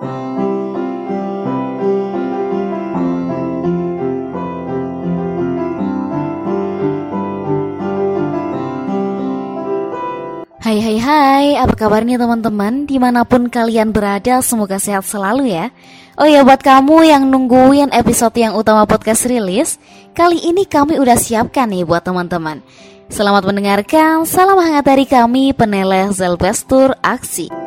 Hai hai hai, apa kabarnya teman-teman? Di mana pun kalian berada, semoga sehat selalu ya. Oh ya buat kamu yang nungguin episode yang utama podcast rilis Kali ini kami udah siapkan nih buat teman-teman. Selamat mendengarkan, salam hangat dari kami peneleh Zelbestur Aksi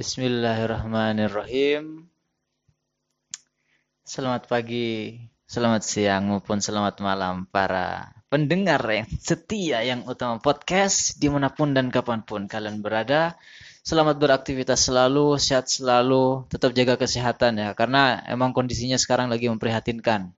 Bismillahirrahmanirrahim. Selamat pagi, selamat siang maupun selamat malam para pendengar yang setia yang utama podcast di mana pun dan kapan pun kalian berada. Selamat beraktivitas selalu, sehat selalu, tetap jaga kesehatan ya karena emang kondisinya sekarang lagi memprihatinkan.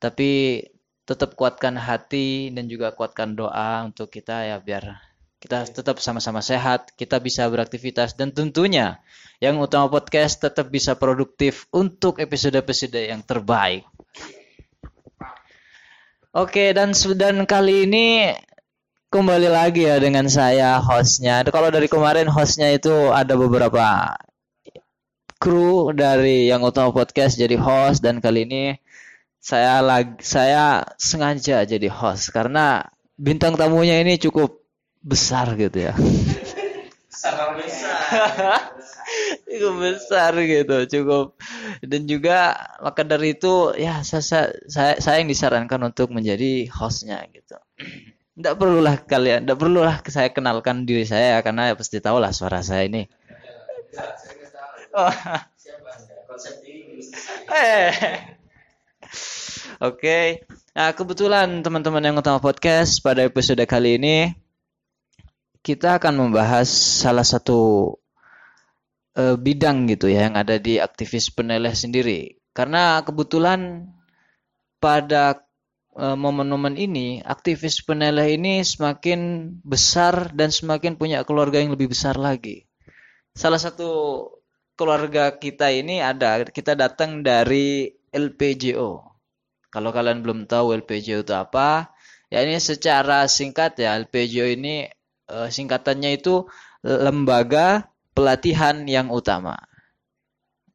Tapi tetap kuatkan hati dan juga kuatkan doa untuk kita ya biar kita tetap sama-sama sehat, kita bisa beraktivitas dan tentunya yang utama podcast tetap bisa produktif untuk episode-episode yang terbaik. Oke, dan dan kali ini kembali lagi ya dengan saya hostnya. Kalau dari kemarin hostnya itu ada beberapa kru dari yang utama podcast jadi host dan kali ini saya lagi saya sengaja jadi host karena bintang tamunya ini cukup besar gitu ya. Besar besar. cukup besar gitu, cukup dan juga maka dari itu ya saya saya, saya yang disarankan untuk menjadi hostnya gitu. Tidak perlulah kalian, tidak perlulah saya kenalkan diri saya karena ya pasti tahu lah suara saya ini. Oh. Eh. Oke, okay. nah kebetulan teman-teman yang utama podcast pada episode kali ini kita akan membahas salah satu uh, bidang gitu ya yang ada di aktivis peneleh sendiri. Karena kebetulan pada uh, momen-momen ini aktivis peneleh ini semakin besar dan semakin punya keluarga yang lebih besar lagi. Salah satu keluarga kita ini ada kita datang dari LPJO. Kalau kalian belum tahu LPJO itu apa, ya ini secara singkat ya LPJO ini uh, singkatannya itu lembaga pelatihan yang utama.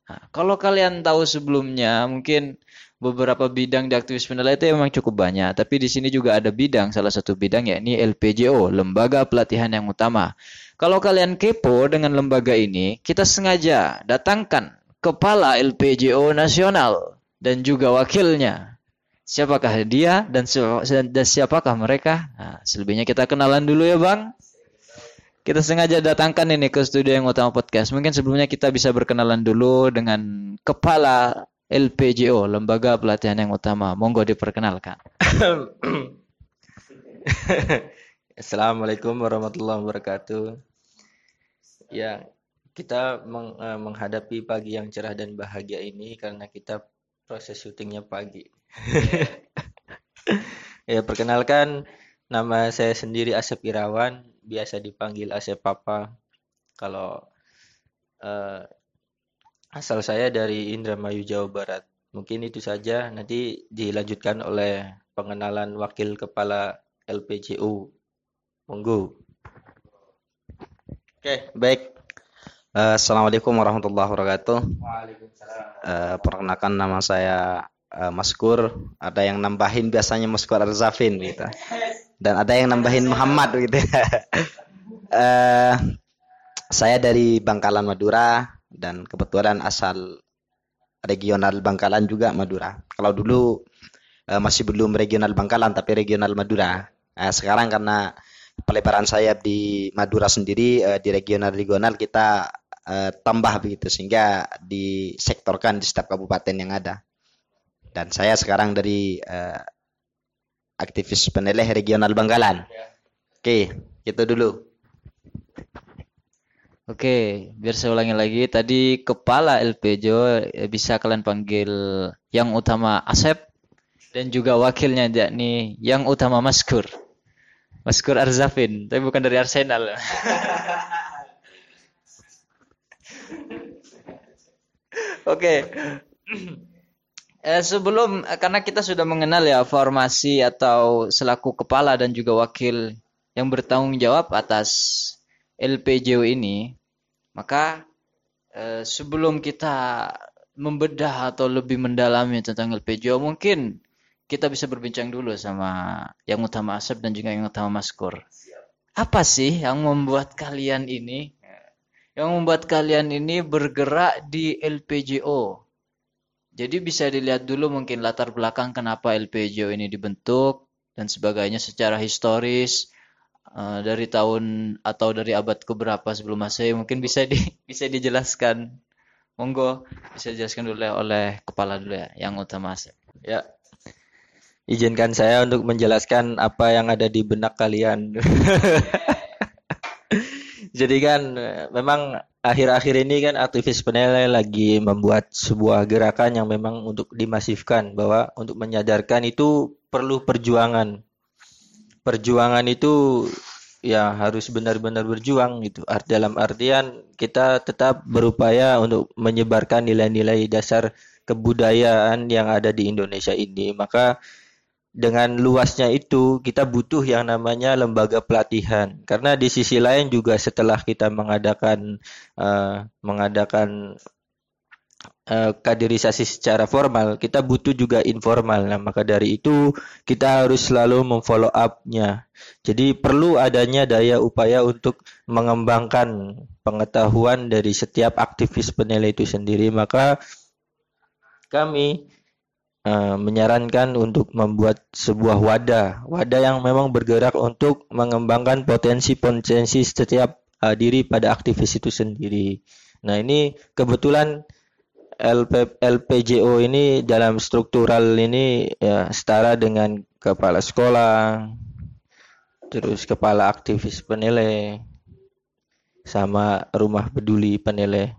Nah, kalau kalian tahu sebelumnya, mungkin beberapa bidang di aktivis penilai itu memang cukup banyak. Tapi di sini juga ada bidang, salah satu bidang yakni LPJO, Lembaga Pelatihan yang Utama. Kalau kalian kepo dengan lembaga ini, kita sengaja datangkan kepala LPJO nasional dan juga wakilnya. Siapakah dia dan, siapakah mereka? Nah, selebihnya kita kenalan dulu ya Bang. Kita sengaja datangkan ini ke studio yang utama podcast. Mungkin sebelumnya kita bisa berkenalan dulu dengan kepala LPJO, Lembaga Pelatihan yang Utama. Monggo diperkenalkan. Assalamualaikum warahmatullahi wabarakatuh. Ya, kita uh, menghadapi pagi yang cerah dan bahagia ini karena kita proses syutingnya pagi. ya, perkenalkan nama saya sendiri Asep Irawan, biasa dipanggil Asep Papa. Kalau uh, asal saya dari Indramayu Jawa Barat. Mungkin itu saja. Nanti dilanjutkan oleh pengenalan Wakil Kepala LPJU. Monggo. Oke, baik. Uh, Assalamualaikum warahmatullahi wabarakatuh. Waalaikumsalam. Uh, perkenalkan nama saya uh, Maskur. Ada yang nambahin biasanya Maskur Arzafin gitu. Dan ada yang nambahin Muhammad gitu. uh, saya dari Bangkalan Madura dan kebetulan asal regional Bangkalan juga Madura. Kalau dulu uh, masih belum regional Bangkalan tapi regional Madura. Uh, sekarang karena pelebaran sayap di Madura sendiri uh, di regional-regional kita uh, tambah begitu sehingga disektorkan di setiap kabupaten yang ada. Dan saya sekarang dari uh, aktivis peneleh regional Bangkalan. Oke, itu dulu. Oke, biar saya ulangi lagi. Tadi kepala LPJO bisa kalian panggil yang utama Asep dan juga wakilnya yakni yang utama Maskur. Maskur Arzafin, tapi bukan dari Arsenal. Oke. eh, sebelum karena kita sudah mengenal ya formasi atau selaku kepala dan juga wakil yang bertanggung jawab atas LPJO ini, maka eh, sebelum kita membedah atau lebih mendalami tentang LPJO, mungkin kita bisa berbincang dulu sama yang utama Asep dan juga yang utama Maskur. Apa sih yang membuat kalian ini, yang membuat kalian ini bergerak di LPJO? Jadi bisa dilihat dulu mungkin latar belakang kenapa LPJO ini dibentuk dan sebagainya secara historis uh, dari tahun atau dari abad keberapa sebelum Masehi mungkin bisa di bisa dijelaskan. Monggo bisa dijelaskan dulu oleh kepala dulu ya yang utama. Ya. Izinkan saya untuk menjelaskan apa yang ada di benak kalian. Jadi kan memang akhir-akhir ini kan aktivis penilai lagi membuat sebuah gerakan yang memang untuk dimasifkan bahwa untuk menyadarkan itu perlu perjuangan. Perjuangan itu ya harus benar-benar berjuang gitu. Dalam artian kita tetap berupaya untuk menyebarkan nilai-nilai dasar kebudayaan yang ada di Indonesia ini. Maka dengan luasnya itu kita butuh yang namanya lembaga pelatihan. Karena di sisi lain juga setelah kita mengadakan uh, mengadakan uh, kaderisasi secara formal kita butuh juga informal. Nah maka dari itu kita harus selalu memfollow up-nya. Jadi perlu adanya daya upaya untuk mengembangkan pengetahuan dari setiap aktivis penilai itu sendiri. Maka kami Eh, menyarankan untuk membuat sebuah wadah, wadah yang memang bergerak untuk mengembangkan potensi-potensi setiap uh, diri pada aktivis itu sendiri. Nah ini kebetulan LP, LPJO ini dalam struktural ini ya setara dengan kepala sekolah, terus kepala aktivis penilai, sama rumah peduli penilai.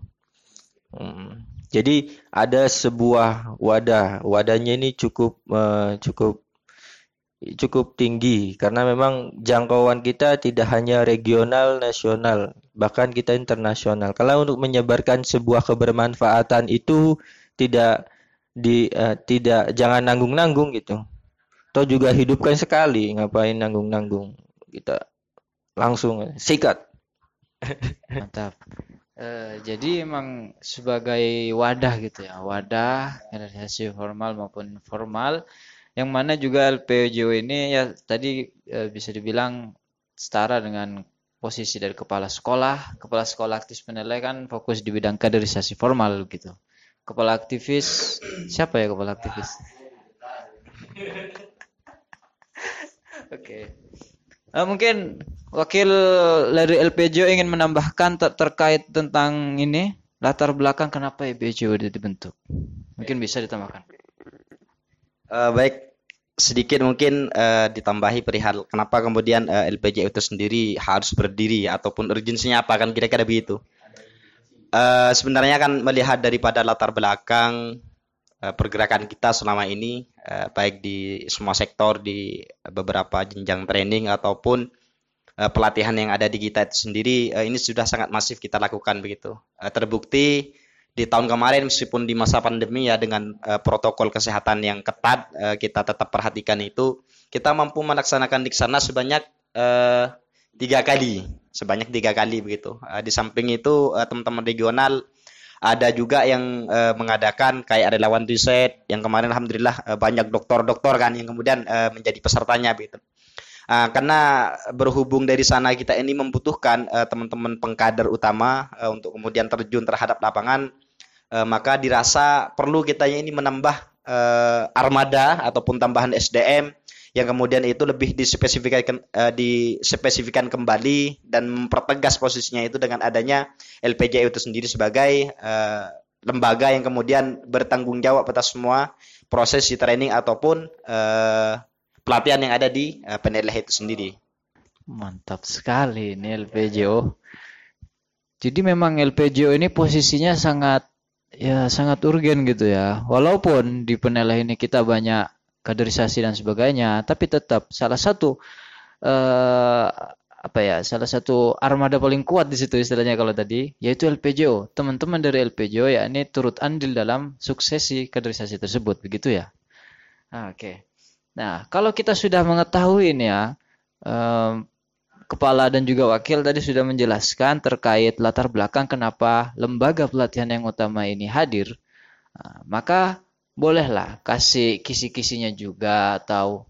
Hmm. Jadi ada sebuah wadah, wadahnya ini cukup uh, cukup cukup tinggi karena memang jangkauan kita tidak hanya regional, nasional, bahkan kita internasional. Kalau untuk menyebarkan sebuah kebermanfaatan itu tidak di uh, tidak jangan nanggung-nanggung gitu. Atau juga hidupkan sekali, ngapain nanggung-nanggung. Kita langsung sikat. Mantap. Uh, jadi emang sebagai wadah gitu ya, wadah organisasi formal maupun informal, yang mana juga LPJO ini ya tadi uh, bisa dibilang setara dengan posisi dari kepala sekolah. Kepala sekolah aktif penilai kan fokus di bidang kaderisasi formal gitu. Kepala aktivis siapa ya kepala aktivis? Oke. Uh, mungkin wakil dari LPJO ingin menambahkan ter terkait tentang ini latar belakang kenapa LPJO dibentuk. Mungkin bisa ditambahkan. Uh, baik, sedikit mungkin uh, ditambahi perihal kenapa kemudian uh, LPJO itu sendiri harus berdiri ataupun urgensinya apa kan kira-kira begitu. Uh, sebenarnya kan melihat daripada latar belakang uh, pergerakan kita selama ini uh, baik di semua sektor di beberapa jenjang training ataupun uh, pelatihan yang ada di kita itu sendiri uh, ini sudah sangat masif kita lakukan begitu. Terbukti di tahun kemarin meskipun di masa pandemi ya dengan protokol kesehatan yang ketat kita tetap perhatikan itu kita mampu melaksanakan di sana sebanyak tiga kali sebanyak tiga kali begitu. Di samping itu teman-teman regional ada juga yang uh, mengadakan kayak relawan riset yang kemarin alhamdulillah uh, banyak dokter-dokter kan yang kemudian uh, menjadi pesertanya gitu. Uh, karena berhubung dari sana kita ini membutuhkan uh, teman-teman pengkader utama uh, untuk kemudian terjun terhadap lapangan, uh, maka dirasa perlu kita ini menambah uh, armada ataupun tambahan SDM yang kemudian itu lebih dispesifikkan uh, dispesifikan kembali dan mempertegas posisinya itu dengan adanya LPJ itu sendiri sebagai uh, lembaga yang kemudian bertanggung jawab atas semua proses di training ataupun uh, pelatihan yang ada di uh, itu sendiri. Mantap sekali ini LPJO. Jadi memang LPJO ini posisinya sangat ya sangat urgen gitu ya. Walaupun di penilai ini kita banyak kaderisasi dan sebagainya, tapi tetap salah satu apa ya salah satu armada paling kuat di situ istilahnya kalau tadi yaitu LPJO teman-teman dari LPJO ya ini turut andil dalam suksesi kaderisasi tersebut begitu ya? Ah, oke. Okay. nah kalau kita sudah mengetahui ini ya um, kepala dan juga wakil tadi sudah menjelaskan terkait latar belakang kenapa lembaga pelatihan yang utama ini hadir nah, maka bolehlah kasih kisi-kisinya juga atau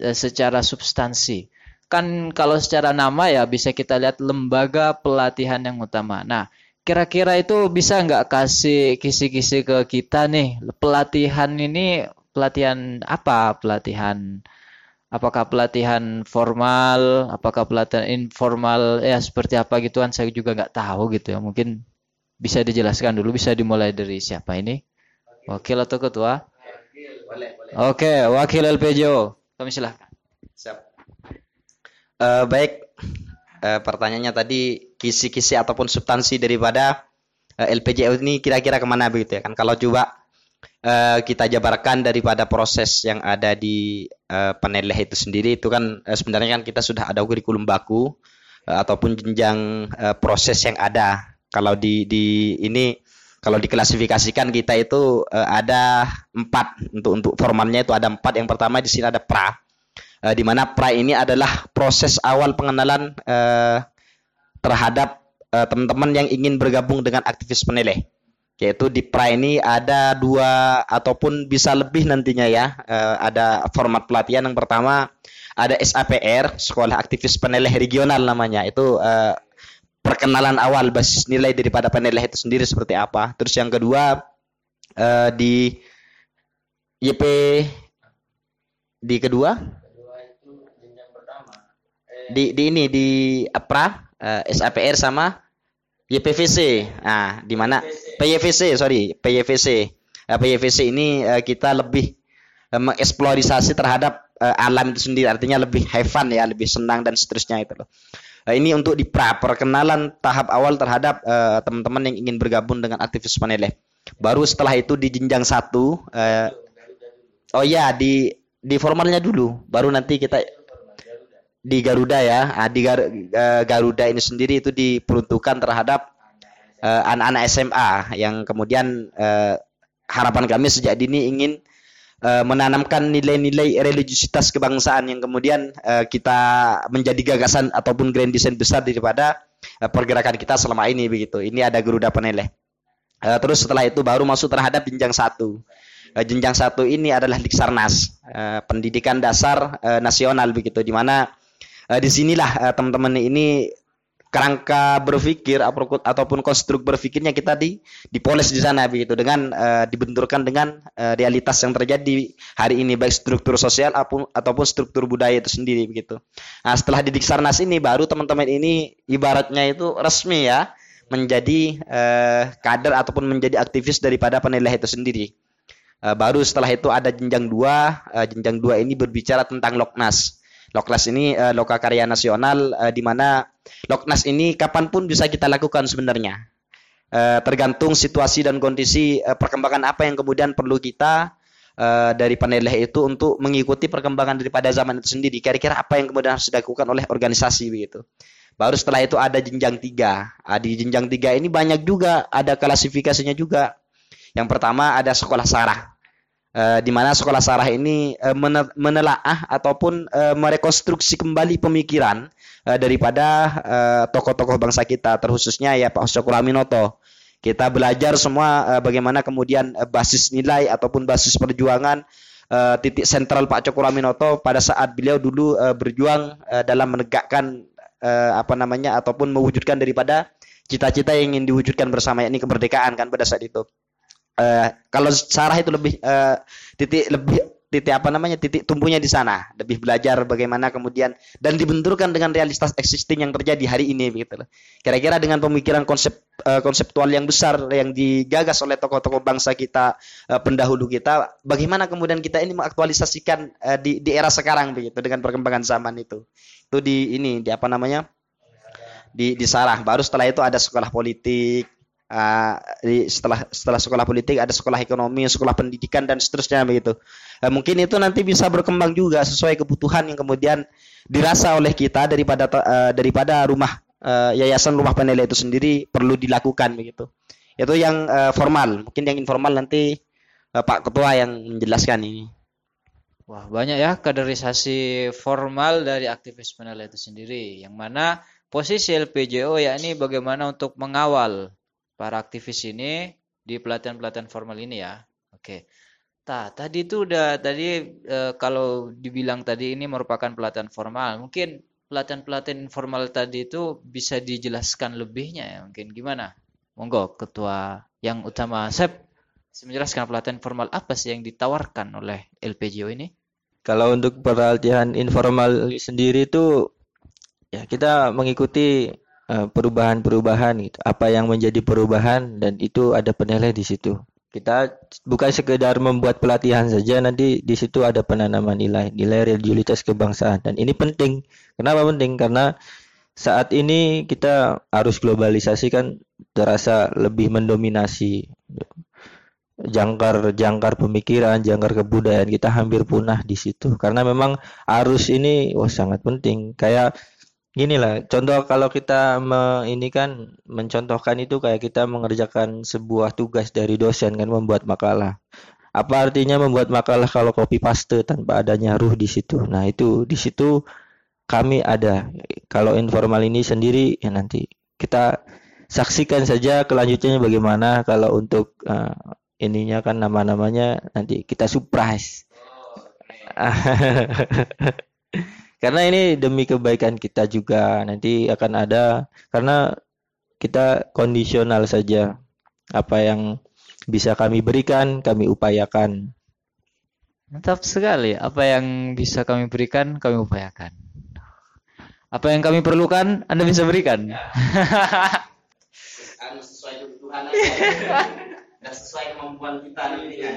eh, secara substansi kan kalau secara nama ya bisa kita lihat lembaga pelatihan yang utama. Nah, kira-kira itu bisa nggak kasih kisi-kisi ke kita nih pelatihan ini pelatihan apa? Pelatihan apakah pelatihan formal, apakah pelatihan informal, ya seperti apa gitu kan saya juga nggak tahu gitu ya. Mungkin bisa dijelaskan dulu, bisa dimulai dari siapa ini? Wakil atau ketua? Oke, wakil LPJO. Kami silahkan. Siap. Uh, baik, uh, pertanyaannya tadi kisi-kisi ataupun substansi daripada uh, eh, LPJU ini kira-kira ke mana begitu ya kan? Kalau coba uh, kita jabarkan daripada proses yang ada di uh, itu sendiri itu kan uh, sebenarnya kan kita sudah ada kurikulum baku uh, ataupun jenjang uh, proses yang ada. Kalau di di ini kalau diklasifikasikan kita itu uh, ada empat untuk untuk formatnya itu ada empat. Yang pertama di sini ada pra uh, di mana pra ini adalah proses awal pengenalan uh, terhadap uh, teman-teman yang ingin bergabung dengan aktivis peneleh yaitu di pra ini ada dua ataupun bisa lebih nantinya ya. Uh, ada format pelatihan yang pertama ada SAPR Sekolah Aktivis Peneleh Regional namanya. Itu uh, perkenalan awal basis nilai daripada peneleh itu sendiri seperti apa. Terus yang kedua uh, di YP di kedua di di ini di APRA uh, eh, SAPR sama YPVC. Nah, di mana PYVC sorry PYVC. Uh, eh, PYVC ini uh, kita lebih uh, mengeksplorasi terhadap uh, alam itu sendiri. Artinya lebih have fun ya, lebih senang dan seterusnya itu loh. Uh, ini untuk di pra perkenalan tahap awal terhadap uh, teman-teman yang ingin bergabung dengan aktivis Paneleh. Baru setelah itu di jenjang satu, uh, oh ya di di formalnya dulu, baru nanti kita di Garuda ya. Nah, di Gar uh, Garuda ini sendiri itu diperuntukkan terhadap eh, anak-anak uh, SMA yang kemudian uh, harapan kami sejak dini ingin uh, menanamkan nilai-nilai religiusitas kebangsaan yang kemudian uh, kita menjadi gagasan ataupun grand design besar daripada uh, pergerakan kita selama ini begitu. Ini ada Garuda Peneleh. Uh, terus setelah itu baru masuk terhadap jenjang satu. Uh, jenjang satu ini adalah Diksarnas, uh, pendidikan dasar uh, nasional begitu, di mana uh, di sinilah uh, teman-teman ini kerangka berpikir ataupun konstruk berpikirnya kita di dipoles di sana begitu dengan uh, dibenturkan dengan uh, realitas yang terjadi hari ini baik struktur sosial ataupun struktur budaya itu sendiri begitu. Nah, setelah di Diksarnas ini baru teman-teman ini ibaratnya itu resmi ya menjadi uh, kader ataupun menjadi aktivis daripada penilai itu sendiri. Uh, baru setelah itu ada jenjang dua, uh, jenjang dua ini berbicara tentang Loknas. Loknas ini uh, loka karya nasional uh, di mana Loknas ini kapan pun bisa kita lakukan sebenarnya. Uh, tergantung situasi dan kondisi uh, perkembangan apa yang kemudian perlu kita uh, dari peneleh itu untuk mengikuti perkembangan daripada zaman itu sendiri. Kira-kira apa yang kemudian harus dilakukan oleh organisasi begitu. Baru setelah itu ada jenjang tiga. Uh, di jenjang tiga ini banyak juga ada klasifikasinya juga. Yang pertama ada sekolah sarah. Uh, di mana sekolah sarah ini uh, menelaah ataupun uh, merekonstruksi kembali pemikiran uh, daripada tokoh-tokoh uh, bangsa kita terkhususnya ya Pak Syukur Aminoto. Kita belajar semua uh, bagaimana kemudian uh, basis nilai ataupun basis perjuangan uh, titik sentral Pak Cokro Aminoto pada saat beliau dulu uh, berjuang uh, dalam menegakkan uh, apa namanya ataupun mewujudkan daripada cita-cita yang ingin diwujudkan bersama yakni kemerdekaan kan pada saat itu. Uh, kalau Sarah itu lebih uh, titik lebih titik apa namanya titik tumbuhnya di sana. Lebih belajar bagaimana kemudian dan dibenturkan dengan realitas existing yang terjadi hari ini begitu loh. Kira-kira dengan pemikiran konsep uh, konseptual yang besar yang digagas oleh tokoh-tokoh bangsa kita uh, pendahulu kita bagaimana kemudian kita ini mengaktualisasikan uh, di di era sekarang begitu dengan perkembangan zaman itu. Itu di ini di apa namanya di di Sarah. Baru setelah itu ada sekolah politik Uh, di setelah setelah sekolah politik ada sekolah ekonomi, sekolah pendidikan dan seterusnya begitu. Uh, mungkin itu nanti bisa berkembang juga sesuai kebutuhan yang kemudian dirasa oleh kita daripada uh, daripada rumah uh, yayasan rumah penilai itu sendiri perlu dilakukan begitu. Itu yang uh, formal. Mungkin yang informal nanti uh, Pak Ketua yang menjelaskan ini. Wah, banyak ya kaderisasi formal dari aktivis penilai itu sendiri. Yang mana posisi LPJO yakni bagaimana untuk mengawal para aktivis ini di pelatihan-pelatihan formal ini ya. Oke. Nah, tadi itu udah tadi e, kalau dibilang tadi ini merupakan pelatihan formal, mungkin pelatihan-pelatihan informal tadi itu bisa dijelaskan lebihnya ya. Mungkin gimana? Monggo ketua yang utama Sep menjelaskan pelatihan formal apa sih yang ditawarkan oleh LPJO ini? Kalau untuk pelatihan informal sendiri itu ya kita mengikuti perubahan-perubahan gitu. Apa yang menjadi perubahan dan itu ada penilai di situ. Kita bukan sekedar membuat pelatihan saja, nanti di situ ada penanaman nilai, nilai religiulitas kebangsaan. Dan ini penting. Kenapa penting? Karena saat ini kita harus globalisasi kan terasa lebih mendominasi jangkar jangkar pemikiran, jangkar kebudayaan kita hampir punah di situ. Karena memang arus ini wah sangat penting. Kayak Gini lah, contoh kalau kita me, ini kan mencontohkan itu kayak kita mengerjakan sebuah tugas dari dosen kan membuat makalah. Apa artinya membuat makalah kalau copy paste tanpa adanya ruh di situ? Nah, itu di situ kami ada. Kalau informal ini sendiri ya nanti kita saksikan saja kelanjutannya bagaimana kalau untuk uh, ininya kan nama-namanya nanti kita surprise. Oh, Karena ini demi kebaikan kita juga nanti akan ada karena kita kondisional saja apa yang bisa kami berikan kami upayakan. Mantap sekali. Apa yang bisa kami berikan kami upayakan. Apa yang kami perlukan Anda bisa berikan. sesuai kebutuhan dan sesuai kemampuan kita nantinya.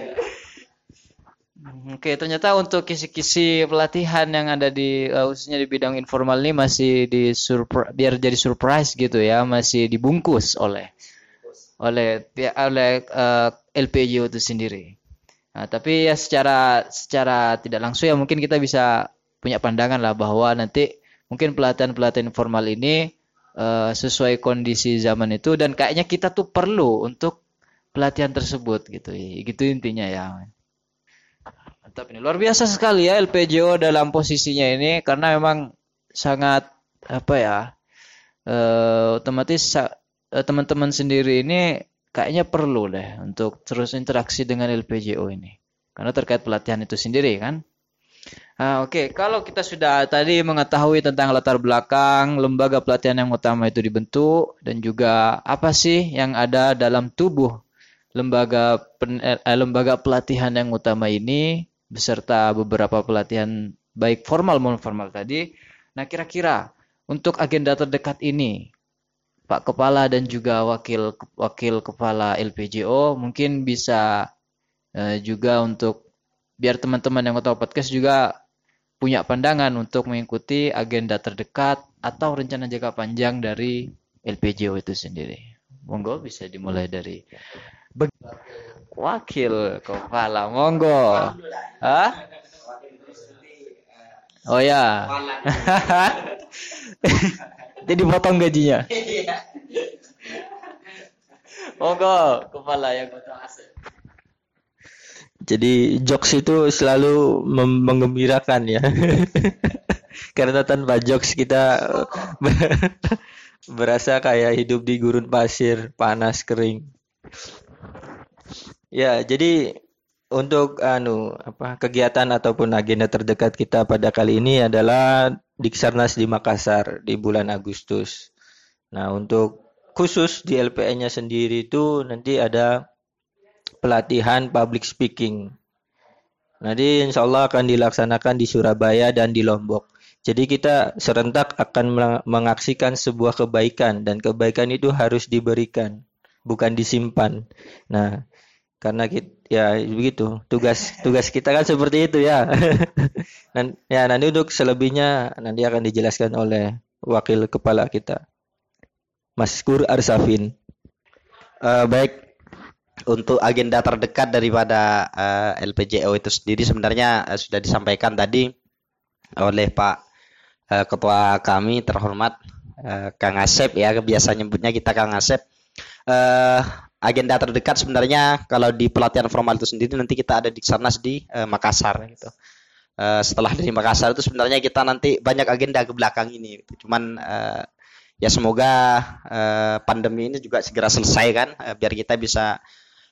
Oke, ternyata untuk kisi-kisi pelatihan yang ada di uh, khususnya di bidang informal ini masih di biar jadi surprise gitu ya, masih dibungkus oleh oleh oleh uh, LPJ itu sendiri. Nah, tapi ya secara secara tidak langsung ya mungkin kita bisa punya pandangan lah bahwa nanti mungkin pelatihan-pelatihan informal ini uh, sesuai kondisi zaman itu dan kayaknya kita tuh perlu untuk pelatihan tersebut gitu. Gitu intinya ya. Mantap ini. Luar biasa sekali ya LPJO dalam posisinya ini karena memang sangat apa ya? Uh, otomatis uh, teman-teman sendiri ini kayaknya perlu deh untuk terus interaksi dengan LPJO ini. Karena terkait pelatihan itu sendiri kan. Nah, Oke, okay. kalau kita sudah tadi mengetahui tentang latar belakang lembaga pelatihan yang utama itu dibentuk dan juga apa sih yang ada dalam tubuh lembaga pen, eh, lembaga pelatihan yang utama ini beserta beberapa pelatihan baik formal maupun formal tadi. Nah, kira-kira untuk agenda terdekat ini Pak Kepala dan juga wakil wakil kepala LPJO mungkin bisa uh, juga untuk biar teman-teman yang tahu podcast juga punya pandangan untuk mengikuti agenda terdekat atau rencana jangka panjang dari LPJO itu sendiri. Monggo bisa dimulai dari Wakil kepala, monggo. Hah? Oh ya. Jadi potong gajinya. monggo, kepala yang Jadi jokes itu selalu mengembirakan ya. Karena tanpa jokes kita berasa kayak hidup di gurun pasir, panas, kering. Ya, jadi untuk anu apa kegiatan ataupun agenda terdekat kita pada kali ini adalah Diksarnas di Makassar di bulan Agustus. Nah, untuk khusus di LPN-nya sendiri itu nanti ada pelatihan public speaking. Nanti insya Allah akan dilaksanakan di Surabaya dan di Lombok. Jadi kita serentak akan mengaksikan sebuah kebaikan dan kebaikan itu harus diberikan, bukan disimpan. Nah, karena kita ya begitu. Tugas tugas kita kan seperti itu ya. Dan ya nanti untuk selebihnya nanti akan dijelaskan oleh wakil kepala kita Mas Kur Arsafin. Eh, baik. Untuk agenda terdekat daripada eh, LPJO itu sendiri sebenarnya eh, sudah disampaikan tadi oleh Pak eh, Ketua kami terhormat eh, Kang Asep ya. Biasa nyebutnya kita Kang Asep. Eh, agenda terdekat sebenarnya kalau di pelatihan formal itu sendiri nanti kita ada di Sarnas di eh, Makassar gitu. Eh, setelah dari Makassar itu sebenarnya kita nanti banyak agenda ke belakang ini. gitu. Cuman eh, ya semoga eh, pandemi ini juga segera selesai kan, eh, biar kita bisa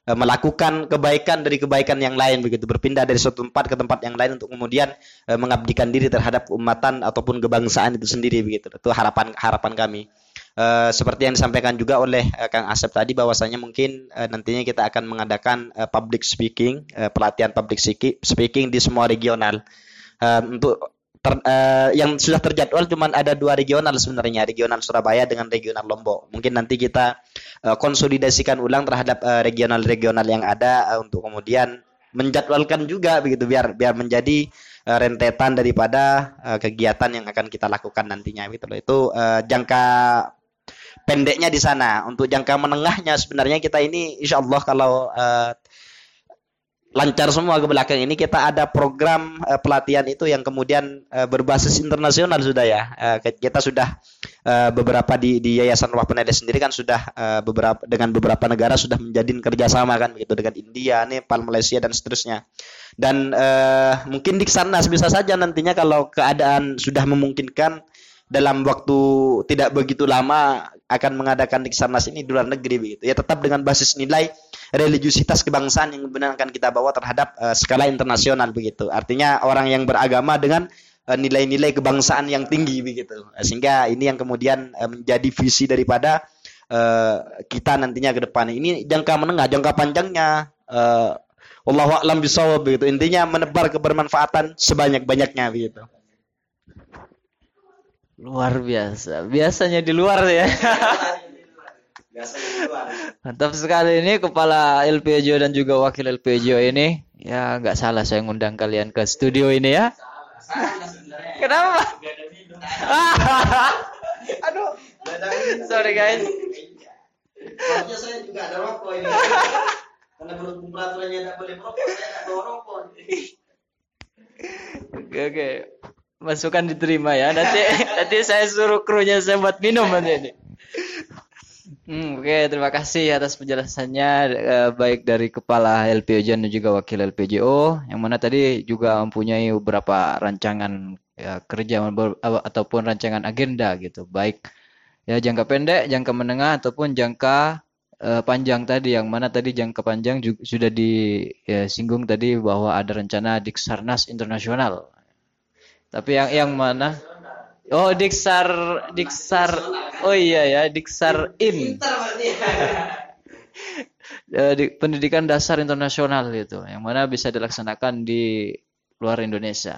melakukan kebaikan dari kebaikan yang lain begitu, berpindah dari suatu tempat ke tempat yang lain untuk kemudian mengabdikan diri terhadap umatan ataupun kebangsaan itu sendiri begitu. Itu harapan harapan kami. Eh, seperti yang disampaikan juga oleh eh, Kang Asep tadi bahwasanya mungkin eh, nantinya kita akan mengadakan eh, public speaking, eh, pelatihan public speaking di semua regional. Eh, untuk ter- eh, yang sudah terjadwal cuma ada dua regional sebenarnya, regional Surabaya dengan regional Lombok. Mungkin nanti kita eh, konsolidasikan ulang terhadap eh, regional-regional yang ada eh, untuk kemudian menjadwalkan juga begitu biar biar menjadi eh, rentetan daripada eh, kegiatan yang akan kita lakukan nantinya gitu. Itu eh, jangka pendeknya di sana. Untuk jangka menengahnya sebenarnya kita ini insya Allah kalau eh, lancar semua ke belakang ini kita ada program eh, pelatihan itu yang kemudian eh, berbasis internasional sudah ya. Eh, kita sudah eh, beberapa di, di Yayasan Rumah Peneliti sendiri kan sudah eh, beberapa dengan beberapa negara sudah menjadi kerjasama kan begitu dengan India, Nepal, Malaysia dan seterusnya. Dan eh, mungkin di sana bisa saja nantinya kalau keadaan sudah memungkinkan dalam waktu tidak begitu lama akan mengadakan Diksanas ini di luar negeri begitu. Ya tetap dengan basis nilai religiusitas kebangsaan yang benar akan kita bawa terhadap eh, skala internasional begitu. Artinya orang yang beragama dengan eh, nilai-nilai kebangsaan yang tinggi begitu. Eh, Sehingga ini yang kemudian eh, menjadi visi daripada eh, kita nantinya ke depan. Ini jangka menengah, jangka panjangnya eh, Allah a'lam bisawab begitu. Intinya menebar kebermanfaatan sebanyak-banyaknya begitu. Luar biasa. Biasanya di luar ya. Mantap sekali ini kepala LPJO dan juga wakil LPJO ini. Ya nggak salah saya ngundang kalian ke studio ini ya. Kenapa? Aduh. Sorry guys. Saya juga ada rokok ini. Karena berhubung peraturannya tidak boleh merokok, saya tidak bawa rokok. Oke oke. Masukan diterima ya. Nanti nanti saya suruh krunya saya buat minum nanti ini. Hmm, Oke, terima kasih atas penjelasannya eh, baik dari kepala LPJO dan juga wakil LPJO yang mana tadi juga mempunyai beberapa rancangan ya, kerja ataupun rancangan agenda gitu, baik ya jangka pendek, jangka menengah ataupun jangka eh, panjang tadi yang mana tadi jangka panjang juga sudah disinggung tadi bahwa ada rencana Diksarnas internasional. Tapi yang yang mana? Oh, Diksar Diksar. Oh iya ya, Diksar In. Eh, di- pendidikan dasar internasional itu, yang mana bisa dilaksanakan di luar Indonesia.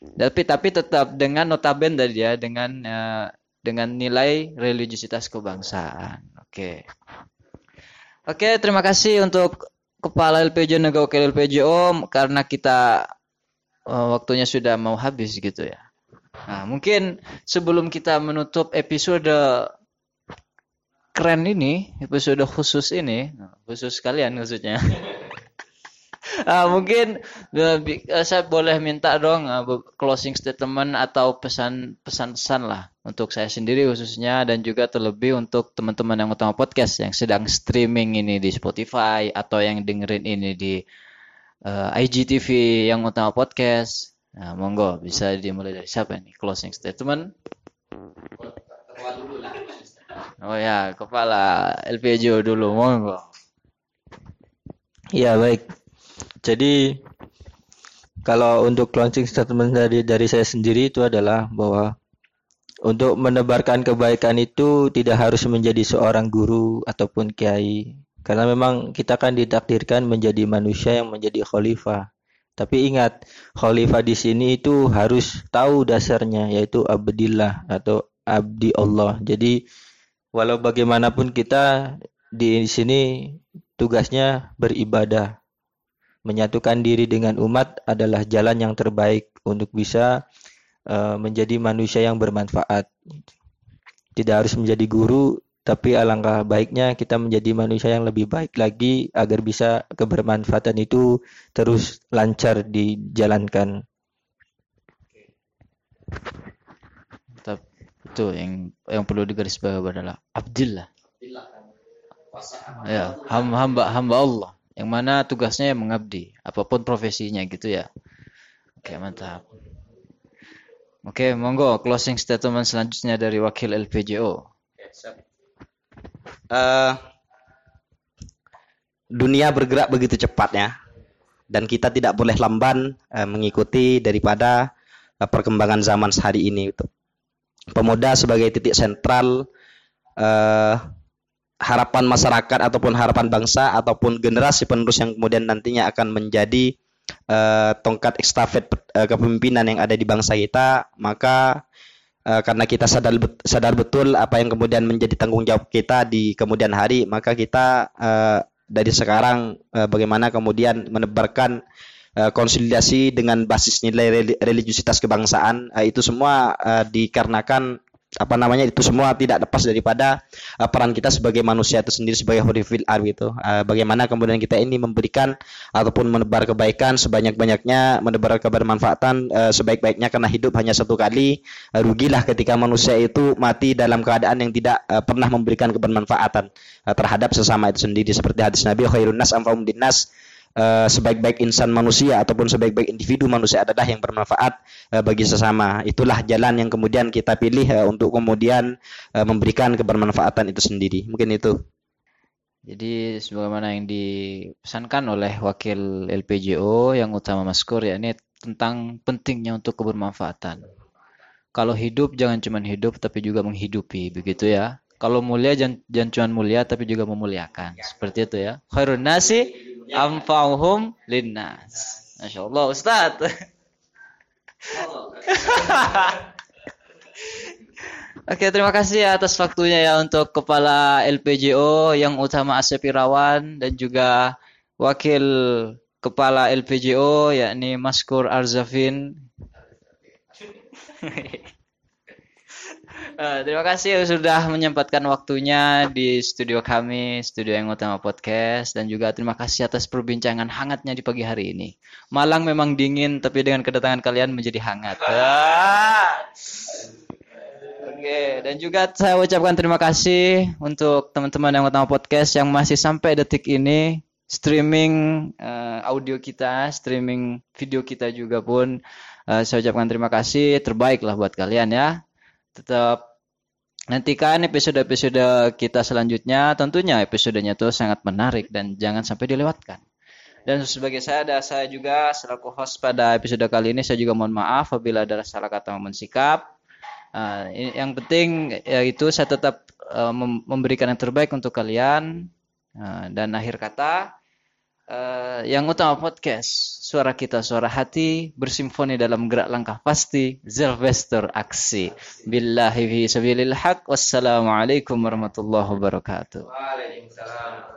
Tapi tapi tetap dengan notaben tadi ya, dengan eh, dengan nilai religiusitas kebangsaan. Oke. Oke, terima kasih untuk Kepala dan Wakil LPJO karena kita waktunya sudah mau habis gitu ya. Nah, mungkin sebelum kita menutup episode keren ini, episode khusus ini, khusus kalian khususnya. Ah, mungkin eh, eh, saya boleh minta dong eh, closing statement atau pesan pesan-pesan lah untuk saya sendiri khususnya dan juga terlebih untuk teman-teman yang utama podcast yang sedang streaming ini di Spotify atau yang dengerin ini di eh, IGTV yang utama podcast. Nah, monggo bisa dimulai dari siapa nih closing statement? Oh ya, kepala LPJO dulu, monggo. Ya baik. Jadi kalau untuk closing statement dari dari saya sendiri itu adalah bahwa untuk menebarkan kebaikan itu tidak harus menjadi seorang guru ataupun kiai. Karena memang kita kan ditakdirkan menjadi manusia yang menjadi khalifah. Tapi ingat, khalifah di sini itu harus tahu dasarnya yaitu abdillah atau abdi Allah. Jadi walau bagaimanapun kita di sini tugasnya beribadah. Menyatukan diri dengan umat adalah jalan yang terbaik untuk bisa eh, menjadi manusia yang bermanfaat. Tidak harus menjadi guru, tapi alangkah baiknya kita menjadi manusia yang lebih baik lagi agar bisa kebermanfaatan itu terus lancar dijalankan. Itu yang yang perlu digarisbawahi adalah Abdillah. Ya, hamba hamba Allah yang mana tugasnya mengabdi, apa pun profesinya gitu ya. Oke, mantap. Oke, monggo closing statement selanjutnya dari wakil LPJO. Uh, dunia bergerak begitu cepatnya dan kita tidak boleh lamban uh, mengikuti daripada uh, perkembangan zaman sehari ini itu. Pemuda sebagai titik sentral uh, harapan masyarakat ataupun harapan bangsa ataupun generasi penerus yang kemudian nantinya akan menjadi uh, tongkat ekstafet uh, kepemimpinan yang ada di bangsa kita maka uh, karena kita sadar sadar betul apa yang kemudian menjadi tanggung jawab kita di kemudian hari maka kita uh, dari sekarang uh, bagaimana kemudian menebarkan uh, konsolidasi dengan basis nilai religiusitas kebangsaan uh, itu semua uh, dikarenakan apa namanya itu semua tidak lepas daripada uh, peran kita sebagai manusia itu sendiri sebagai hurufil ar gitu. Uh, bagaimana kemudian kita ini memberikan ataupun menebar kebaikan sebanyak-banyaknya, menebar kebermanfaatan uh, sebaik-baiknya karena hidup hanya satu kali. Uh, rugilah ketika manusia itu mati dalam keadaan yang tidak uh, pernah memberikan kebermanfaatan uh, terhadap sesama itu sendiri seperti hadis Nabi khairun nas anfa'um uh, sebaik-baik insan manusia ataupun sebaik-baik individu manusia adalah yang bermanfaat uh, bagi sesama. Itulah jalan yang kemudian kita pilih uh, untuk kemudian memberikan kebermanfaatan itu sendiri. Mungkin itu. Jadi sebagaimana yang dipesankan oleh wakil LPJO yang utama Maskur ya ini tentang pentingnya untuk kebermanfaatan. Kalau hidup jangan cuma hidup tapi juga menghidupi begitu ya. Kalau mulia jangan, jangan cuma mulia tapi juga memuliakan. Seperti itu ya. Khairun nasi anfa'uhum linnas. Masya Allah Ustaz. Oke, terima kasih atas waktunya ya untuk Kepala LPJO yang utama Asep Irawan dan juga Wakil Kepala LPJO yakni Maskur Arzafin. Uh, terima kasih sudah menyempatkan waktunya di studio kami, studio yang utama podcast, dan juga terima kasih atas perbincangan hangatnya di pagi hari ini. Malang memang dingin, tapi dengan kedatangan kalian menjadi hangat. Oke, dan juga saya ucapkan terima kasih untuk teman-teman yang utama podcast yang masih sampai detik ini streaming uh, audio kita, streaming video kita juga pun uh, saya ucapkan terima kasih terbaik lah buat kalian ya. Tetap Nantikan episode-episode kita selanjutnya. Tentunya episodenya itu sangat menarik dan jangan sampai dilewatkan. Dan sebagai saya ada saya juga selaku host pada episode kali ini saya juga mohon maaf apabila ada salah kata maupun sikap. Uh, yang penting yaitu saya tetap uh, memberikan yang terbaik untuk kalian. Uh, dan akhir kata uh, yang utama podcast suara kita suara hati bersimfoni dalam gerak langkah pasti Zelvester aksi. Billahi fi sabilil haq. Wassalamualaikum warahmatullahi wabarakatuh. Waalaikumsalam